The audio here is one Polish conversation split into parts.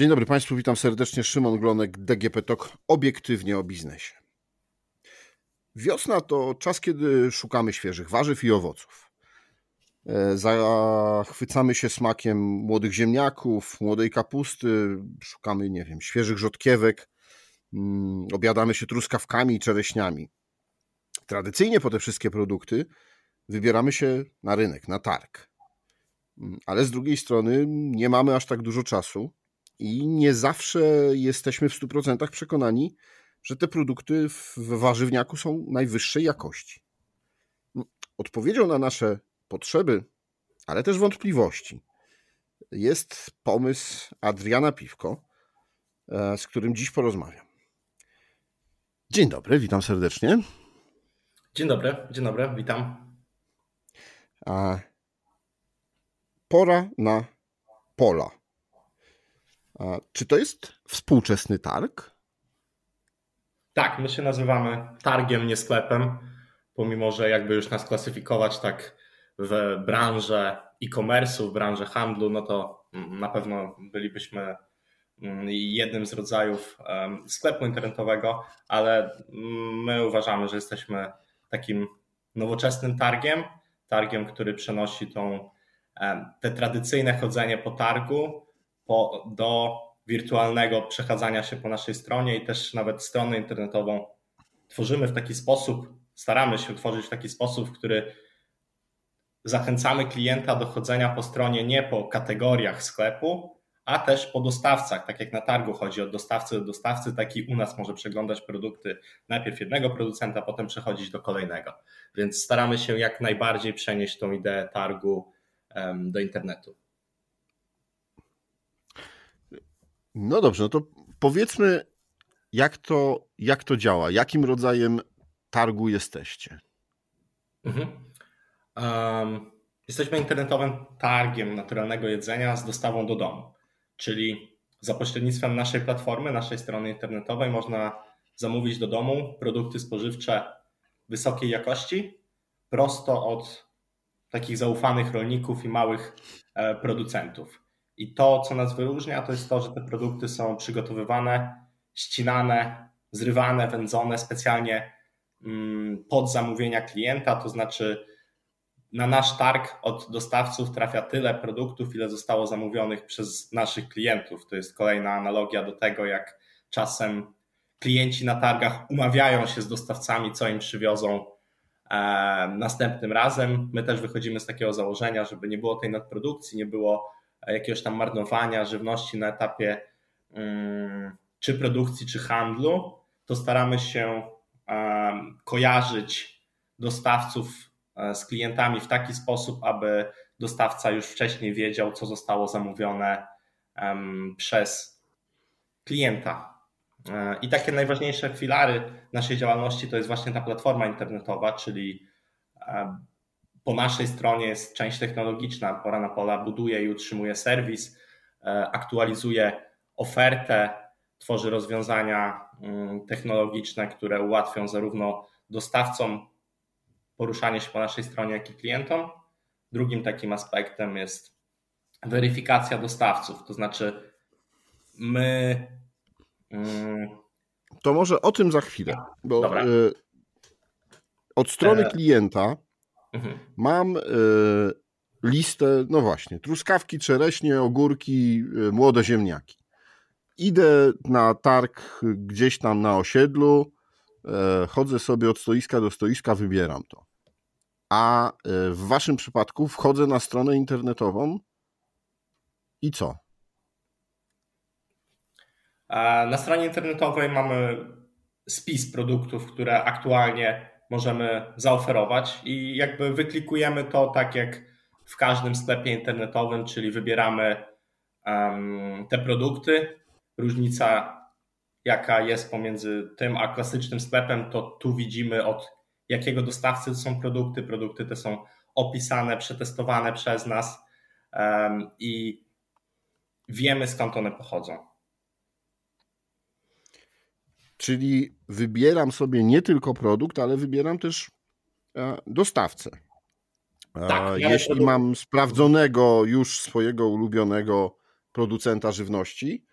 Dzień dobry Państwu, witam serdecznie. Szymon Glonek, DGP TOK, obiektywnie o biznesie. Wiosna to czas, kiedy szukamy świeżych warzyw i owoców. E, zachwycamy się smakiem młodych ziemniaków, młodej kapusty, szukamy, nie wiem, świeżych rzodkiewek, mm, obiadamy się truskawkami i czereśniami. Tradycyjnie po te wszystkie produkty wybieramy się na rynek, na targ. Mm, ale z drugiej strony nie mamy aż tak dużo czasu i nie zawsze jesteśmy w 100% przekonani, że te produkty w warzywniaku są najwyższej jakości. Odpowiedzią na nasze potrzeby, ale też wątpliwości jest pomysł Adriana Piwko, e, z którym dziś porozmawiam. Dzień dobry, witam serdecznie. Dzień dobry, dzień dobry, witam. Pora na pola. Czy to jest współczesny targ? Tak, my się nazywamy targiem, nie sklepem, pomimo że jakby już nas klasyfikować tak w branżę e-commerce, w branżę handlu, no to na pewno bylibyśmy mm, jednym z rodzajów sklepu internetowego, ale my uważamy, że jesteśmy takim nowoczesnym targiem, targiem, który przenosi tą, te tradycyjne chodzenie po targu po, do wirtualnego przechadzania się po naszej stronie i też nawet stronę internetową tworzymy w taki sposób, staramy się tworzyć w taki sposób, w który zachęcamy klienta do chodzenia po stronie nie po kategoriach sklepu, a też po dostawcach. Tak jak na targu chodzi od dostawcy do dostawcy, taki u nas może przeglądać produkty najpierw jednego producenta, potem przechodzić do kolejnego. Więc staramy się jak najbardziej przenieść tą ideę targu do internetu. No dobrze, no to powiedzmy, jak to, jak to działa? Jakim rodzajem targu jesteście? Mhm. Um, jesteśmy internetowym targiem naturalnego jedzenia z dostawą do domu, czyli za pośrednictwem naszej platformy, naszej strony internetowej można zamówić do domu produkty spożywcze wysokiej jakości prosto od takich zaufanych rolników i małych e, producentów. I to, co nas wyróżnia, to jest to, że te produkty są przygotowywane, ścinane, zrywane, wędzone specjalnie mm, pod zamówienia klienta, to znaczy na nasz targ od dostawców trafia tyle produktów, ile zostało zamówionych przez naszych klientów. To jest kolejna analogia do tego, jak czasem klienci na targach umawiają się z dostawcami, co im przywiozą e, następnym razem. My też wychodzimy z takiego założenia, żeby nie było tej nadprodukcji, nie było jakiegoś tam marnowania żywności na etapie mm, czy produkcji, czy handlu, to staramy się kojarzyć dostawców e, z klientami w taki sposób, aby dostawca już wcześniej wiedział, co zostało zamówione przez klienta. E, I takie najważniejsze filary naszej działalności to jest właśnie ta platforma internetowa, czyli po naszej stronie jest część technologiczna. Pora na pola buduje i utrzymuje serwis, e, aktualizuje ofertę, tworzy rozwiązania mm, technologiczne, które ułatwią zarówno dostawcom poruszanie się po naszej stronie, jak i klientom. Drugim takim aspektem jest weryfikacja dostawców, to znaczy my. Mm, to może o tym za chwilę, bo Dobra. Y, od strony e, klienta Mhm. Mam y, listę, no właśnie, truskawki, czereśnie, ogórki, y, młode ziemniaki. Idę na targ gdzieś tam na osiedlu, y, chodzę sobie od stoiska do stoiska, wybieram to. A w waszym przypadku wchodzę na stronę internetową i co? Na stronie internetowej mamy spis produktów, które aktualnie możemy zaoferować i jakby wyklikujemy to tak jak w każdym sklepie internetowym, czyli wybieramy um, te produkty. Różnica, jaka jest pomiędzy tym a klasycznym sklepem, to tu widzimy od jakiego dostawcy są produkty. Produkty te są opisane, przetestowane przez nas um, i wiemy skąd one pochodzą. Czyli wybieram sobie nie tylko produkt, ale wybieram też e, dostawcę. E, tak, Jeśli produkt. mam sprawdzonego już swojego ulubionego producenta żywności,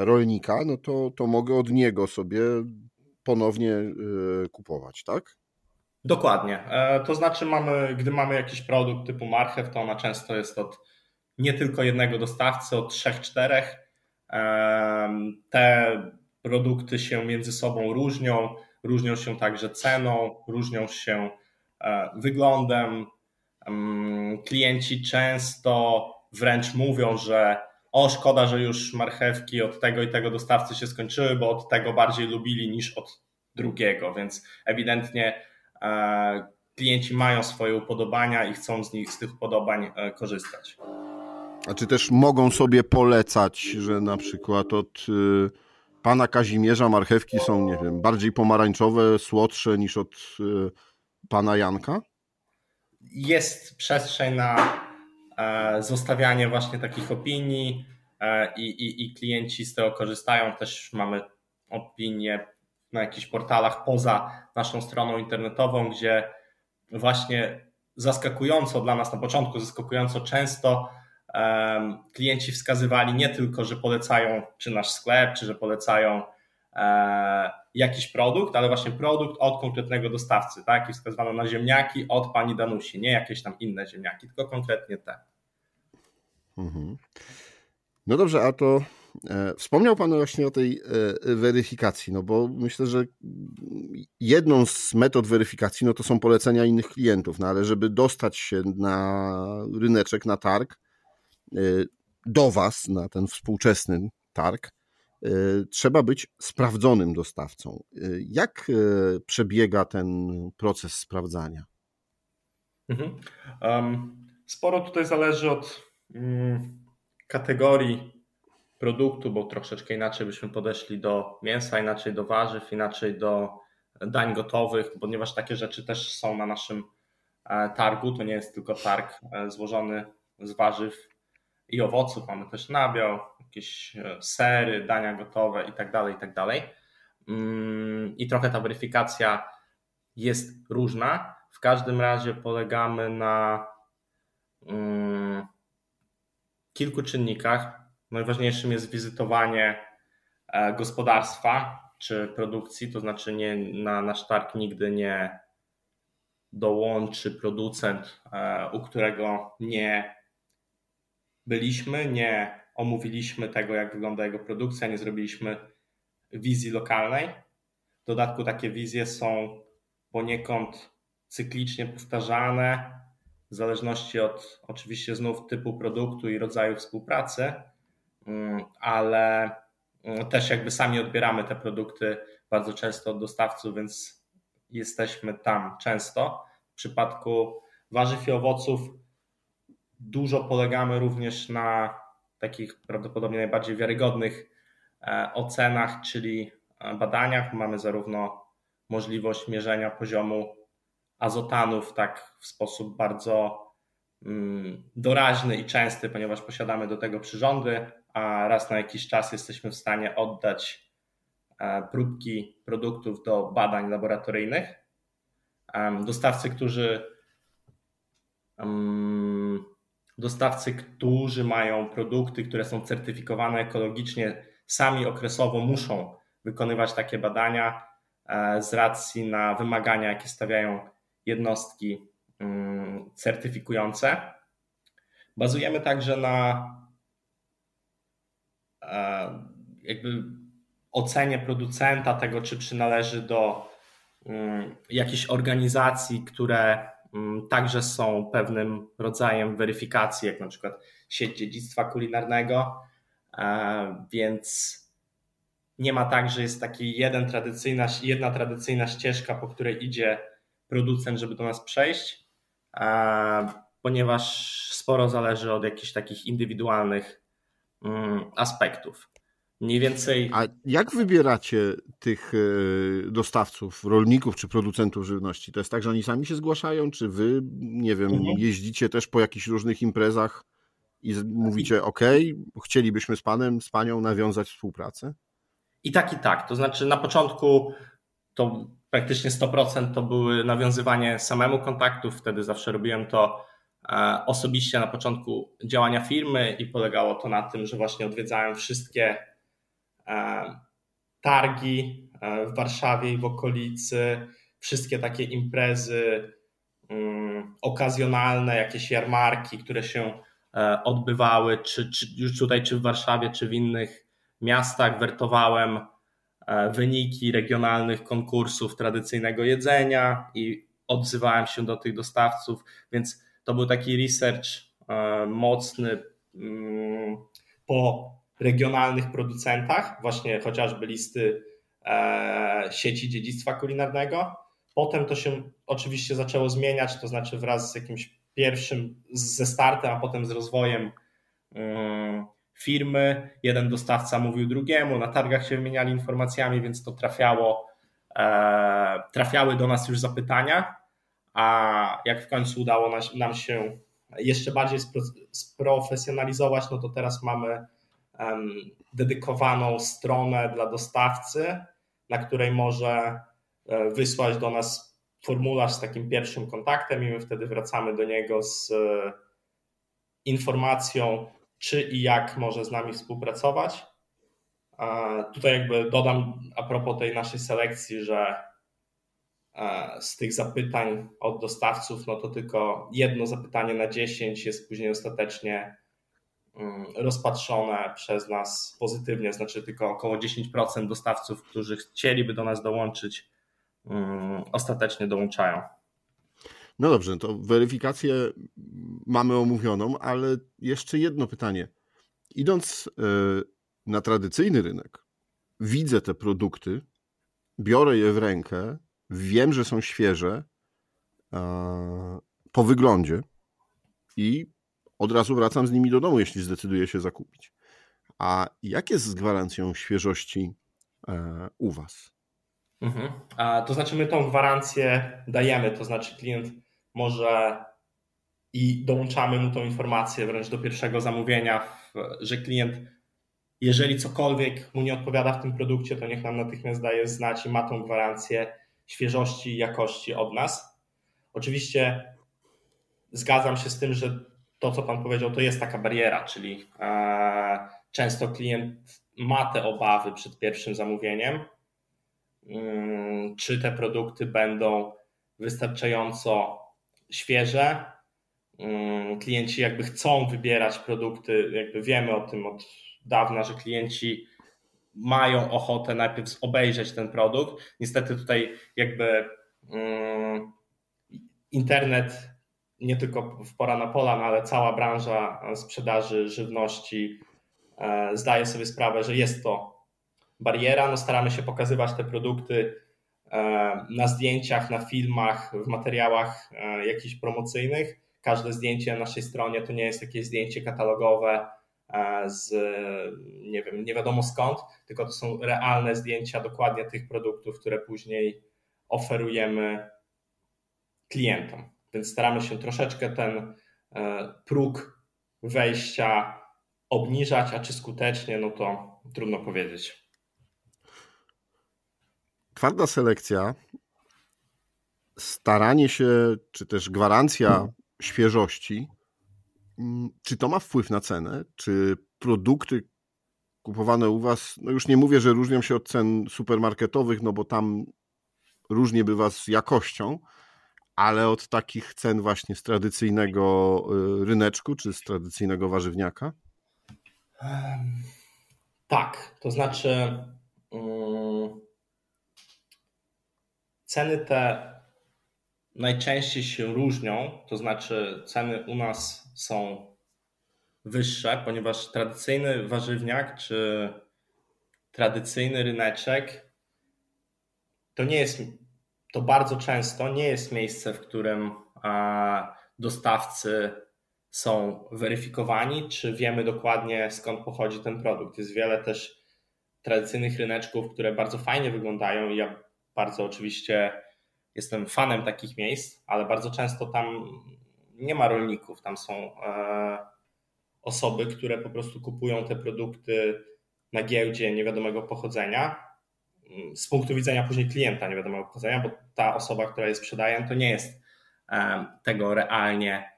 rolnika, no to, to mogę od niego sobie ponownie kupować, tak? Dokładnie. To znaczy, mamy, gdy mamy jakiś produkt typu marchew, to ona często jest od nie tylko jednego dostawcy, od trzech, czterech. Te produkty się między sobą różnią, różnią się także ceną, różnią się e, wyglądem. Klienci często wręcz mówią, że o szkoda, że już marchewki od tego i tego dostawcy się skończyły, bo od tego bardziej lubili niż od drugiego, więc ewidentnie e, klienci mają swoje upodobania i chcą z nich, z tych upodobań e, korzystać. A czy też mogą sobie polecać, że na przykład od y, pana Kazimierza marchewki są, nie wiem, bardziej pomarańczowe, słodsze niż od y, pana Janka? Jest przestrzeń na e, zostawianie właśnie takich opinii e, i, i, i klienci z tego korzystają. Też mamy opinie na jakichś portalach poza naszą stroną internetową, gdzie właśnie zaskakująco dla nas na początku, zaskakująco często klienci wskazywali nie tylko, że polecają czy nasz sklep, czy że polecają e, jakiś produkt, ale właśnie produkt od konkretnego dostawcy, tak? I wskazywano na ziemniaki od pani Danusi, nie jakieś tam inne ziemniaki, tylko konkretnie te. Mhm. No dobrze, a to e, wspomniał Pan właśnie o tej e, weryfikacji, no bo myślę, że jedną z metod weryfikacji no to są polecenia innych klientów, no ale żeby dostać się na ryneczek, na targ, do Was na ten współczesny targ, y, trzeba być sprawdzonym dostawcą. Y, jak przebiega ten proces sprawdzania? Mhm. sporo tutaj zależy od mm, kategorii produktu, bo troszeczkę inaczej byśmy podeszli do mięsa, inaczej do warzyw, inaczej do dań gotowych, ponieważ takie rzeczy też są na naszym e, targu. To nie jest tylko targ e, złożony z warzyw i owoców, mamy też nabiał, jakieś e, sery, dania gotowe i tak dalej, i tak dalej. Mm, I trochę ta weryfikacja jest różna. W każdym razie polegamy na mm, kilku czynnikach. Najważniejszym jest wizytowanie e, gospodarstwa czy produkcji, to znaczy nie, na nasz targ nigdy nie dołączy producent, e, u którego nie byliśmy, nie omówiliśmy tego, jak wygląda jego produkcja, nie zrobiliśmy wizji lokalnej. W dodatku takie wizje są poniekąd cyklicznie powtarzane, w zależności od oczywiście znów typu produktu i rodzaju współpracy, mm, ale mm, też jakby sami odbieramy te produkty bardzo często od dostawców, więc jesteśmy tam często. W przypadku warzyw i owoców Dużo polegamy również na takich prawdopodobnie najbardziej wiarygodnych e, ocenach, czyli e, badaniach. Mamy zarówno możliwość mierzenia poziomu azotanów, tak w sposób bardzo mm, doraźny i częsty, ponieważ posiadamy do tego przyrządy, a raz na jakiś czas jesteśmy w stanie oddać e, próbki produktów do badań laboratoryjnych. Dostawcy, którzy dostawcy, którzy mają produkty, które są certyfikowane ekologicznie, sami okresowo muszą wykonywać takie badania e, z racji na wymagania, jakie stawiają jednostki mm, certyfikujące. Bazujemy także na e, jakby ocenie producenta tego, czy przynależy do mm, jakiejś organizacji, które także są pewnym rodzajem weryfikacji, jak na przykład sieć dziedzictwa kulinarnego, e, więc nie ma tak, że jest taki jeden tradycyjna, jedna tradycyjna ścieżka, po której idzie producent, żeby do nas przejść, e, ponieważ sporo zależy od jakichś takich indywidualnych mm, aspektów. Mniej więcej. A jak wybieracie tych e, dostawców, rolników czy producentów żywności? To jest tak, że oni sami się zgłaszają, czy wy, nie wiem, mhm. jeździcie też po jakichś różnych imprezach i mówicie, OK, chcielibyśmy z panem, z panią nawiązać współpracę? I tak, i tak. To znaczy, na początku to praktycznie 100% to były nawiązywanie samemu kontaktów. Wtedy zawsze robiłem to e, osobiście na początku działania firmy i polegało to na tym, że właśnie odwiedzałem wszystkie targi w Warszawie i w okolicy, wszystkie takie imprezy mm, okazjonalne, jakieś jarmarki, które się odbywały, czy, czy już tutaj, czy w Warszawie, czy w innych miastach, wertowałem E, wyniki regionalnych konkursów tradycyjnego jedzenia i odzywałem się do tych dostawców, więc to był taki research e, mocny mm, po regionalnych producentach, właśnie chociażby listy e, sieci dziedzictwa kulinarnego. Potem to się oczywiście zaczęło zmieniać, to znaczy wraz z jakimś pierwszym, ze startem, a potem z rozwojem mm, firmy, jeden dostawca mówił drugiemu, na targach się wymieniali informacjami, więc to trafiało, e, trafiały do nas już zapytania, a jak w końcu udało nam się jeszcze bardziej sprofesjonalizować, no to teraz mamy dedykowaną stronę dla dostawcy, na której może e, wysłać do nas formularz z takim pierwszym kontaktem i my wtedy wracamy do niego z e, informacją, czy i jak może z nami współpracować. Tutaj jakby dodam a propos tej naszej selekcji, że e, z tych zapytań od dostawców, no to tylko jedno zapytanie na 10 jest później ostatecznie rozpatrzone przez nas pozytywnie, znaczy tylko około 10% dostawców, którzy chcieliby do nas dołączyć, mm, ostatecznie dołączają. No dobrze, to weryfikację mamy omówioną, ale jeszcze jedno pytanie. Idąc e, na tradycyjny rynek, widzę te produkty, biorę je w rękę, wiem, że są świeże po wyglądzie i od razu wracam z nimi do domu, jeśli zdecyduję się zakupić. A jak jest z gwarancją świeżości e, u Was? Mhm. A, to znaczy, my tą gwarancję dajemy, to znaczy, klient może i dołączamy mu tą informację wręcz do pierwszego zamówienia, że klient, jeżeli cokolwiek mu nie odpowiada w tym produkcie, to niech nam natychmiast daje znać i ma tą gwarancję świeżości i jakości od nas. Oczywiście zgadzam się z tym, że to, co Pan powiedział, to jest taka bariera, czyli e, często klient ma te obawy przed pierwszym zamówieniem, mm, czy te produkty będą wystarczająco świeże. Mm, klienci jakby chcą wybierać produkty, jakby wiemy o tym od dawna, że klienci mają ochotę najpierw obejrzeć ten produkt. Niestety tutaj jakby mm, internet nie tylko w pora na pola, no ale cała branża sprzedaży żywności e, zdaje sobie sprawę, że jest to bariera. No staramy się pokazywać te produkty E, na zdjęciach, na filmach, w materiałach e, jakichś promocyjnych. Każde zdjęcie na naszej stronie to nie jest jakieś zdjęcie katalogowe z nie wiem, nie wiadomo skąd, tylko to są realne zdjęcia dokładnie tych produktów, które później oferujemy klientom. Więc staramy się troszeczkę ten próg wejścia obniżać, a czy skutecznie, no to trudno powiedzieć. twarda selekcja, staranie się, czy też gwarancja świeżości, mm, czy to ma wpływ na cenę? Czy produkty kupowane u Was, no już nie mówię, że różnią się od cen supermarketowych, no bo tam różnie bywa z jakością, ale od takich cen właśnie z tradycyjnego y, ryneczku, czy z tradycyjnego warzywniaka? Tak, to znaczy. Um Ceny te najczęściej się różnią, to znaczy ceny u nas są wyższe, ponieważ tradycyjny warzywniak czy tradycyjny ryneczek to nie jest, to bardzo często nie jest miejsce, w którym dostawcy są weryfikowani, czy wiemy dokładnie skąd pochodzi ten produkt. Jest wiele też tradycyjnych ryneczków, które bardzo fajnie wyglądają i ja bardzo oczywiście jestem fanem takich miejsc, ale bardzo często tam nie ma rolników, tam są osoby, które po prostu kupują te produkty na giełdzie niewiadomego pochodzenia. Z punktu widzenia później klienta niewiadomego pochodzenia, bo ta osoba, która je sprzedaje, to nie jest tego realnie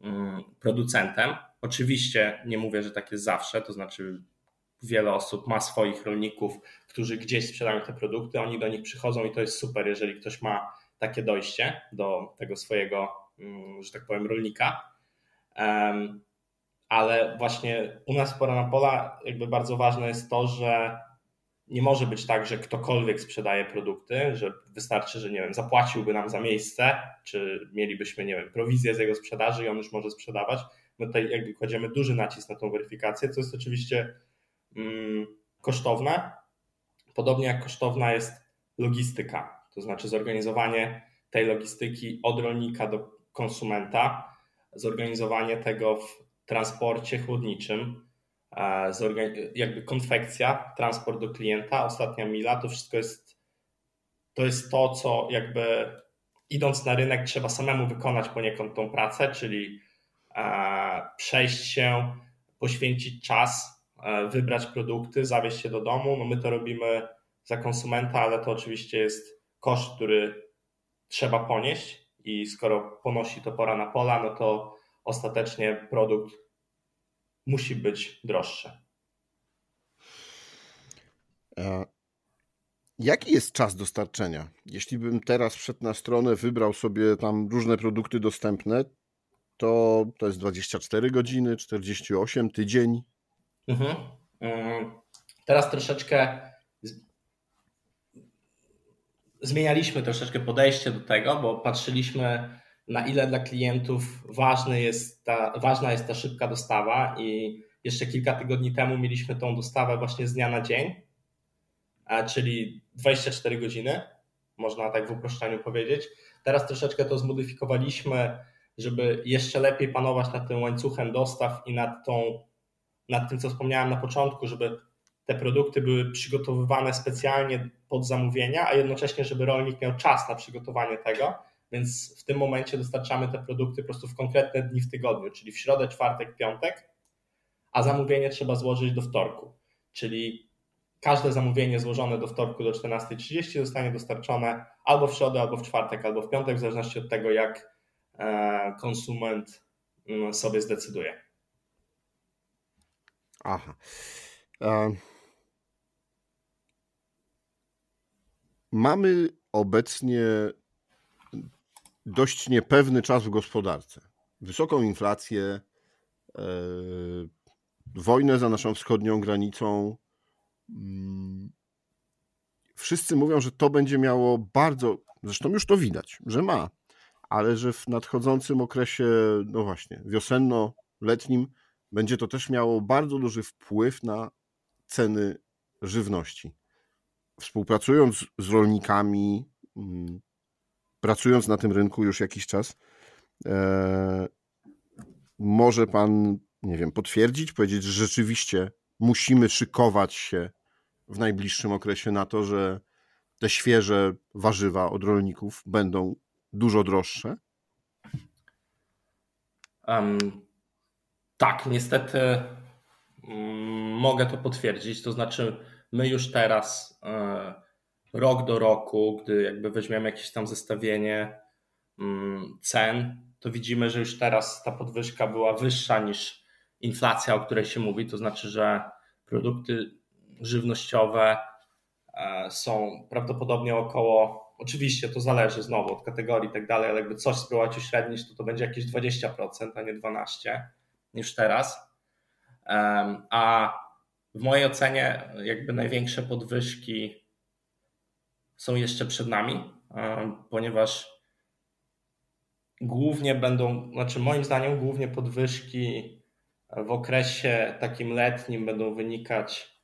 mm, producentem. Oczywiście nie mówię, że tak jest zawsze, to znaczy wiele osób ma swoich rolników, którzy gdzieś sprzedają te produkty, oni do nich przychodzą i to jest super, jeżeli ktoś ma takie dojście do tego swojego, mm, że tak powiem, rolnika. Ale właśnie u nas pora na pola jakby bardzo ważne jest to, że nie może być tak, że ktokolwiek sprzedaje produkty, że wystarczy, że nie wiem, zapłaciłby nam za miejsce, czy mielibyśmy, nie wiem, prowizję z jego sprzedaży i on już może sprzedawać. My tutaj jakby kładziemy duży nacisk na tą weryfikację, co jest oczywiście mm, kosztowne. Podobnie jak kosztowna jest logistyka, to znaczy zorganizowanie tej logistyki od rolnika do konsumenta, zorganizowanie tego w transporcie chłodniczym, jakby konfekcja, transport do klienta, ostatnia mila, to wszystko jest to jest to, co jakby idąc na rynek trzeba samemu wykonać poniekąd tą pracę, czyli przejść się, poświęcić czas, wybrać produkty, zawieźć się do domu. No my to robimy za konsumenta, ale to oczywiście jest koszt, który trzeba ponieść i skoro ponosi to pora na pola, no to ostatecznie produkt musi być droższe. Jaki jest czas dostarczenia? Jeśli bym teraz wszedł na stronę, wybrał sobie tam różne produkty dostępne, to to jest 24 godziny, 48, tydzień. Mhm. Mm, teraz troszeczkę zmienialiśmy troszeczkę podejście do tego, bo patrzyliśmy na ile dla klientów ważny jest ta, ważna jest ta szybka dostawa i jeszcze kilka tygodni temu mieliśmy tą dostawę właśnie z dnia na dzień, czyli 24 godziny, można tak w uproszczeniu powiedzieć. Teraz troszeczkę to zmodyfikowaliśmy, żeby jeszcze lepiej panować nad tym łańcuchem dostaw i nad, tą, nad tym, co wspomniałem na początku, żeby te produkty były przygotowywane specjalnie pod zamówienia, a jednocześnie, żeby rolnik miał czas na przygotowanie tego więc w tym momencie dostarczamy te produkty po prostu w konkretne dni w tygodniu, czyli w środę, czwartek, piątek, a zamówienie trzeba złożyć do wtorku. Czyli każde zamówienie złożone do wtorku do 14.30 zostanie dostarczone albo w środę, albo w czwartek, albo w piątek, w zależności od tego, jak e, konsument mm, sobie zdecyduje. Aha. Um. Mamy obecnie dość niepewny czas w gospodarce. Wysoką inflację, e, wojnę za naszą wschodnią granicą. Mm, wszyscy mówią, że to będzie miało bardzo, zresztą już to widać, że ma, ale że w nadchodzącym okresie, no właśnie, wiosenno-letnim, będzie to też miało bardzo duży wpływ na ceny żywności. Współpracując z rolnikami, mm, pracując na tym rynku już jakiś czas, e, może pan, nie wiem, potwierdzić, powiedzieć, że rzeczywiście musimy szykować się w najbliższym okresie na to, że te świeże warzywa od rolników będą dużo droższe? Um, tak, niestety um, mogę to potwierdzić. To znaczy, my już teraz e, rok do roku, gdy jakby weźmiemy jakieś tam zestawienie mm, cen, to widzimy, że już teraz ta podwyżka była wyższa niż inflacja, o której się mówi. To znaczy, że produkty żywnościowe e, są prawdopodobnie około, oczywiście to zależy znowu od kategorii i tak dalej, ale jakby coś spróbować uśrednić, to to będzie jakieś 20%, a nie 12% niż teraz. A w mojej ocenie jakby największe podwyżki są jeszcze przed nami, ponieważ głównie będą, znaczy moim zdaniem głównie podwyżki w okresie takim letnim będą wynikać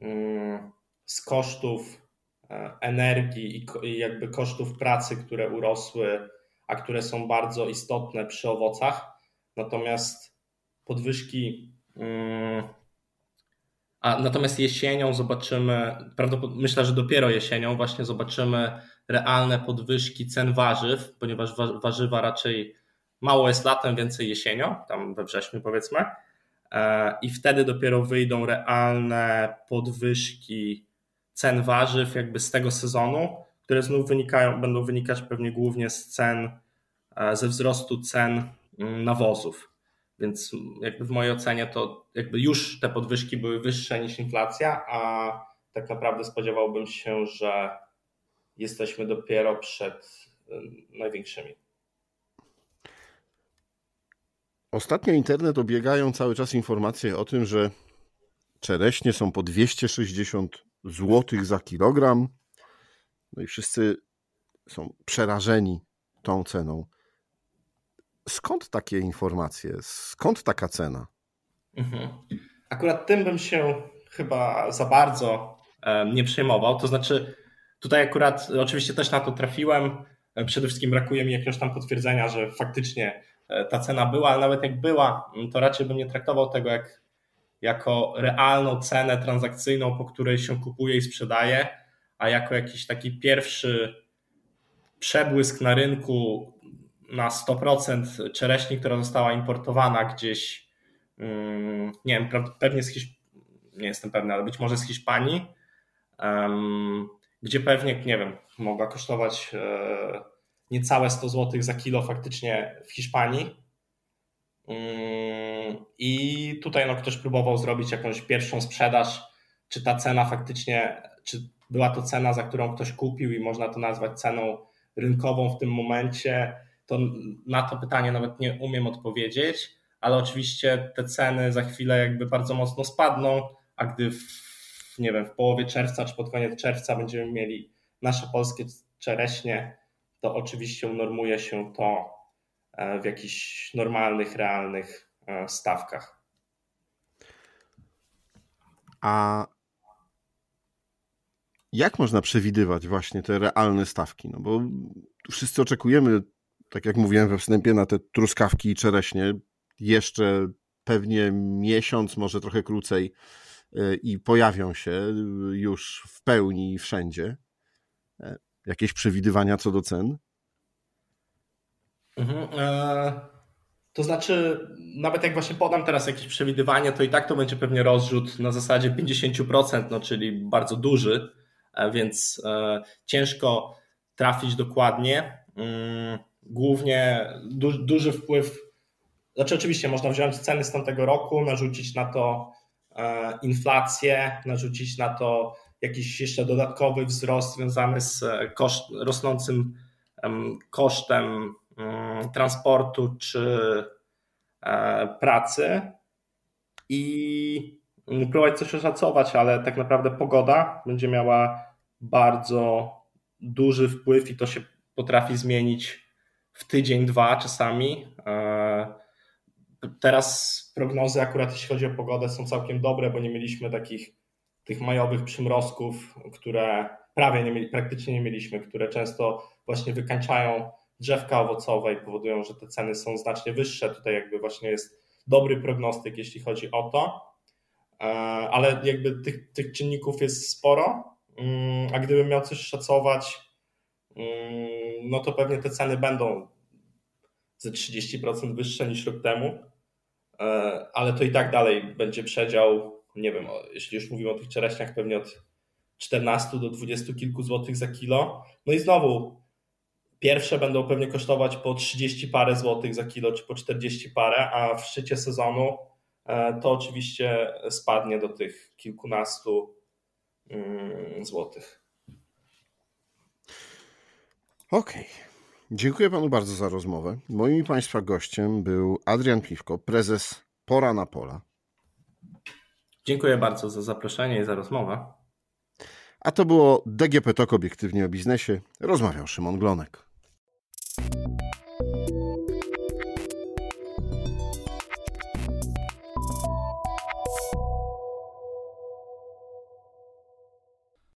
mm, z kosztów e, energii i jakby kosztów pracy, które urosły, a które są bardzo istotne przy owocach. Natomiast podwyżki mm, a natomiast jesienią zobaczymy, myślę, że dopiero jesienią właśnie zobaczymy realne podwyżki cen warzyw, ponieważ warzywa raczej mało jest latem, więcej jesienią, tam we wrześniu powiedzmy. E, I wtedy dopiero wyjdą realne podwyżki cen warzyw jakby z tego sezonu, które znów wynikają, będą wynikać pewnie głównie z cen, e, ze wzrostu cen mm, nawozów. Więc jakby w mojej ocenie to jakby już te podwyżki były wyższe niż inflacja, a tak naprawdę spodziewałbym się, że jesteśmy dopiero przed największymi. Ostatnio internet obiegają cały czas informacje o tym, że czereśnie są po 260 zł za kilogram. No i wszyscy są przerażeni tą ceną. Skąd takie informacje? Skąd taka cena? Mhm. Akurat tym bym się chyba za bardzo nie przejmował. To znaczy, tutaj akurat oczywiście też na to trafiłem. Przede wszystkim brakuje mi jakiegoś tam potwierdzenia, że faktycznie e, ta cena była, ale nawet jak była, to raczej bym nie traktował tego jak, jako realną cenę transakcyjną, po której się kupuje i sprzedaje, a jako jakiś taki pierwszy przebłysk na rynku na 100% czereśni, która została importowana gdzieś, mm, nie wiem, pewnie z Hiszpanii, nie jestem pewny, ale być może z Hiszpanii, gdzie pewnie, nie wiem, mogła kosztować e, niecałe 100 zł za kilo faktycznie w Hiszpanii. Mm, I tutaj no, ktoś próbował zrobić jakąś pierwszą sprzedaż, czy ta cena faktycznie, czy była to cena, za którą ktoś kupił i można to nazwać ceną rynkową w tym momencie, to na to pytanie nawet nie umiem odpowiedzieć, ale oczywiście te ceny za chwilę jakby bardzo mocno spadną, a gdy w, nie wiem, w połowie czerwca czy pod koniec czerwca będziemy mieli nasze polskie czereśnie, to oczywiście unormuje się to e, w jakichś normalnych, realnych e, stawkach. A jak można przewidywać właśnie te realne stawki? No bo wszyscy oczekujemy, tak jak mówiłem we wstępie, na te truskawki i czereśnie jeszcze pewnie miesiąc, może trochę krócej e, i pojawią się już w pełni wszędzie. E, jakieś przewidywania co do cen? Mhm, e, to znaczy, nawet jak właśnie podam teraz jakieś przewidywanie, to i tak to będzie pewnie rozrzut na zasadzie 50%, no, czyli bardzo duży E, więc e, ciężko trafić dokładnie. Mm, głównie du duży wpływ, znaczy oczywiście można wziąć ceny z tamtego roku, narzucić na to e, inflację, narzucić na to jakiś jeszcze dodatkowy wzrost związany z koszt, rosnącym kosztem mm, transportu czy pracy. I próbować coś oszacować, ale tak naprawdę pogoda będzie miała bardzo duży wpływ i to się potrafi zmienić w tydzień, dwa czasami. E, teraz prognozy akurat jeśli chodzi o pogodę są całkiem dobre, bo nie mieliśmy takich tych majowych przymrozków, które prawie nie mieli, praktycznie nie mieliśmy, które często właśnie wykańczają drzewka owocowe i powodują, że te ceny są znacznie wyższe. Tutaj jakby właśnie jest dobry prognostyk, jeśli chodzi o to. E, ale jakby tych, tych czynników jest sporo, mm, a gdybym miał coś szacować, mm, no to pewnie te ceny będą ze 30% wyższe niż rok temu, e, ale to i tak dalej będzie przedział, nie wiem, jeśli już mówimy o tych czereśniach, pewnie od 14 do 20 kilku złotych za kilo. No i znowu, pierwsze będą pewnie kosztować po 30 parę złotych za kilo, czy po 40 parę, a w szczycie sezonu E, to oczywiście spadnie do tych kilkunastu mm, złotych. Okej. Okay. Dziękuję panu bardzo za rozmowę. Moim państwa gościem był Adrian Piwko, prezes Pora na Pola. Dziękuję bardzo za zaproszenie i za rozmowę. A to było DGP TOK obiektywnie o biznesie. Rozmawiał Szymon Glonek.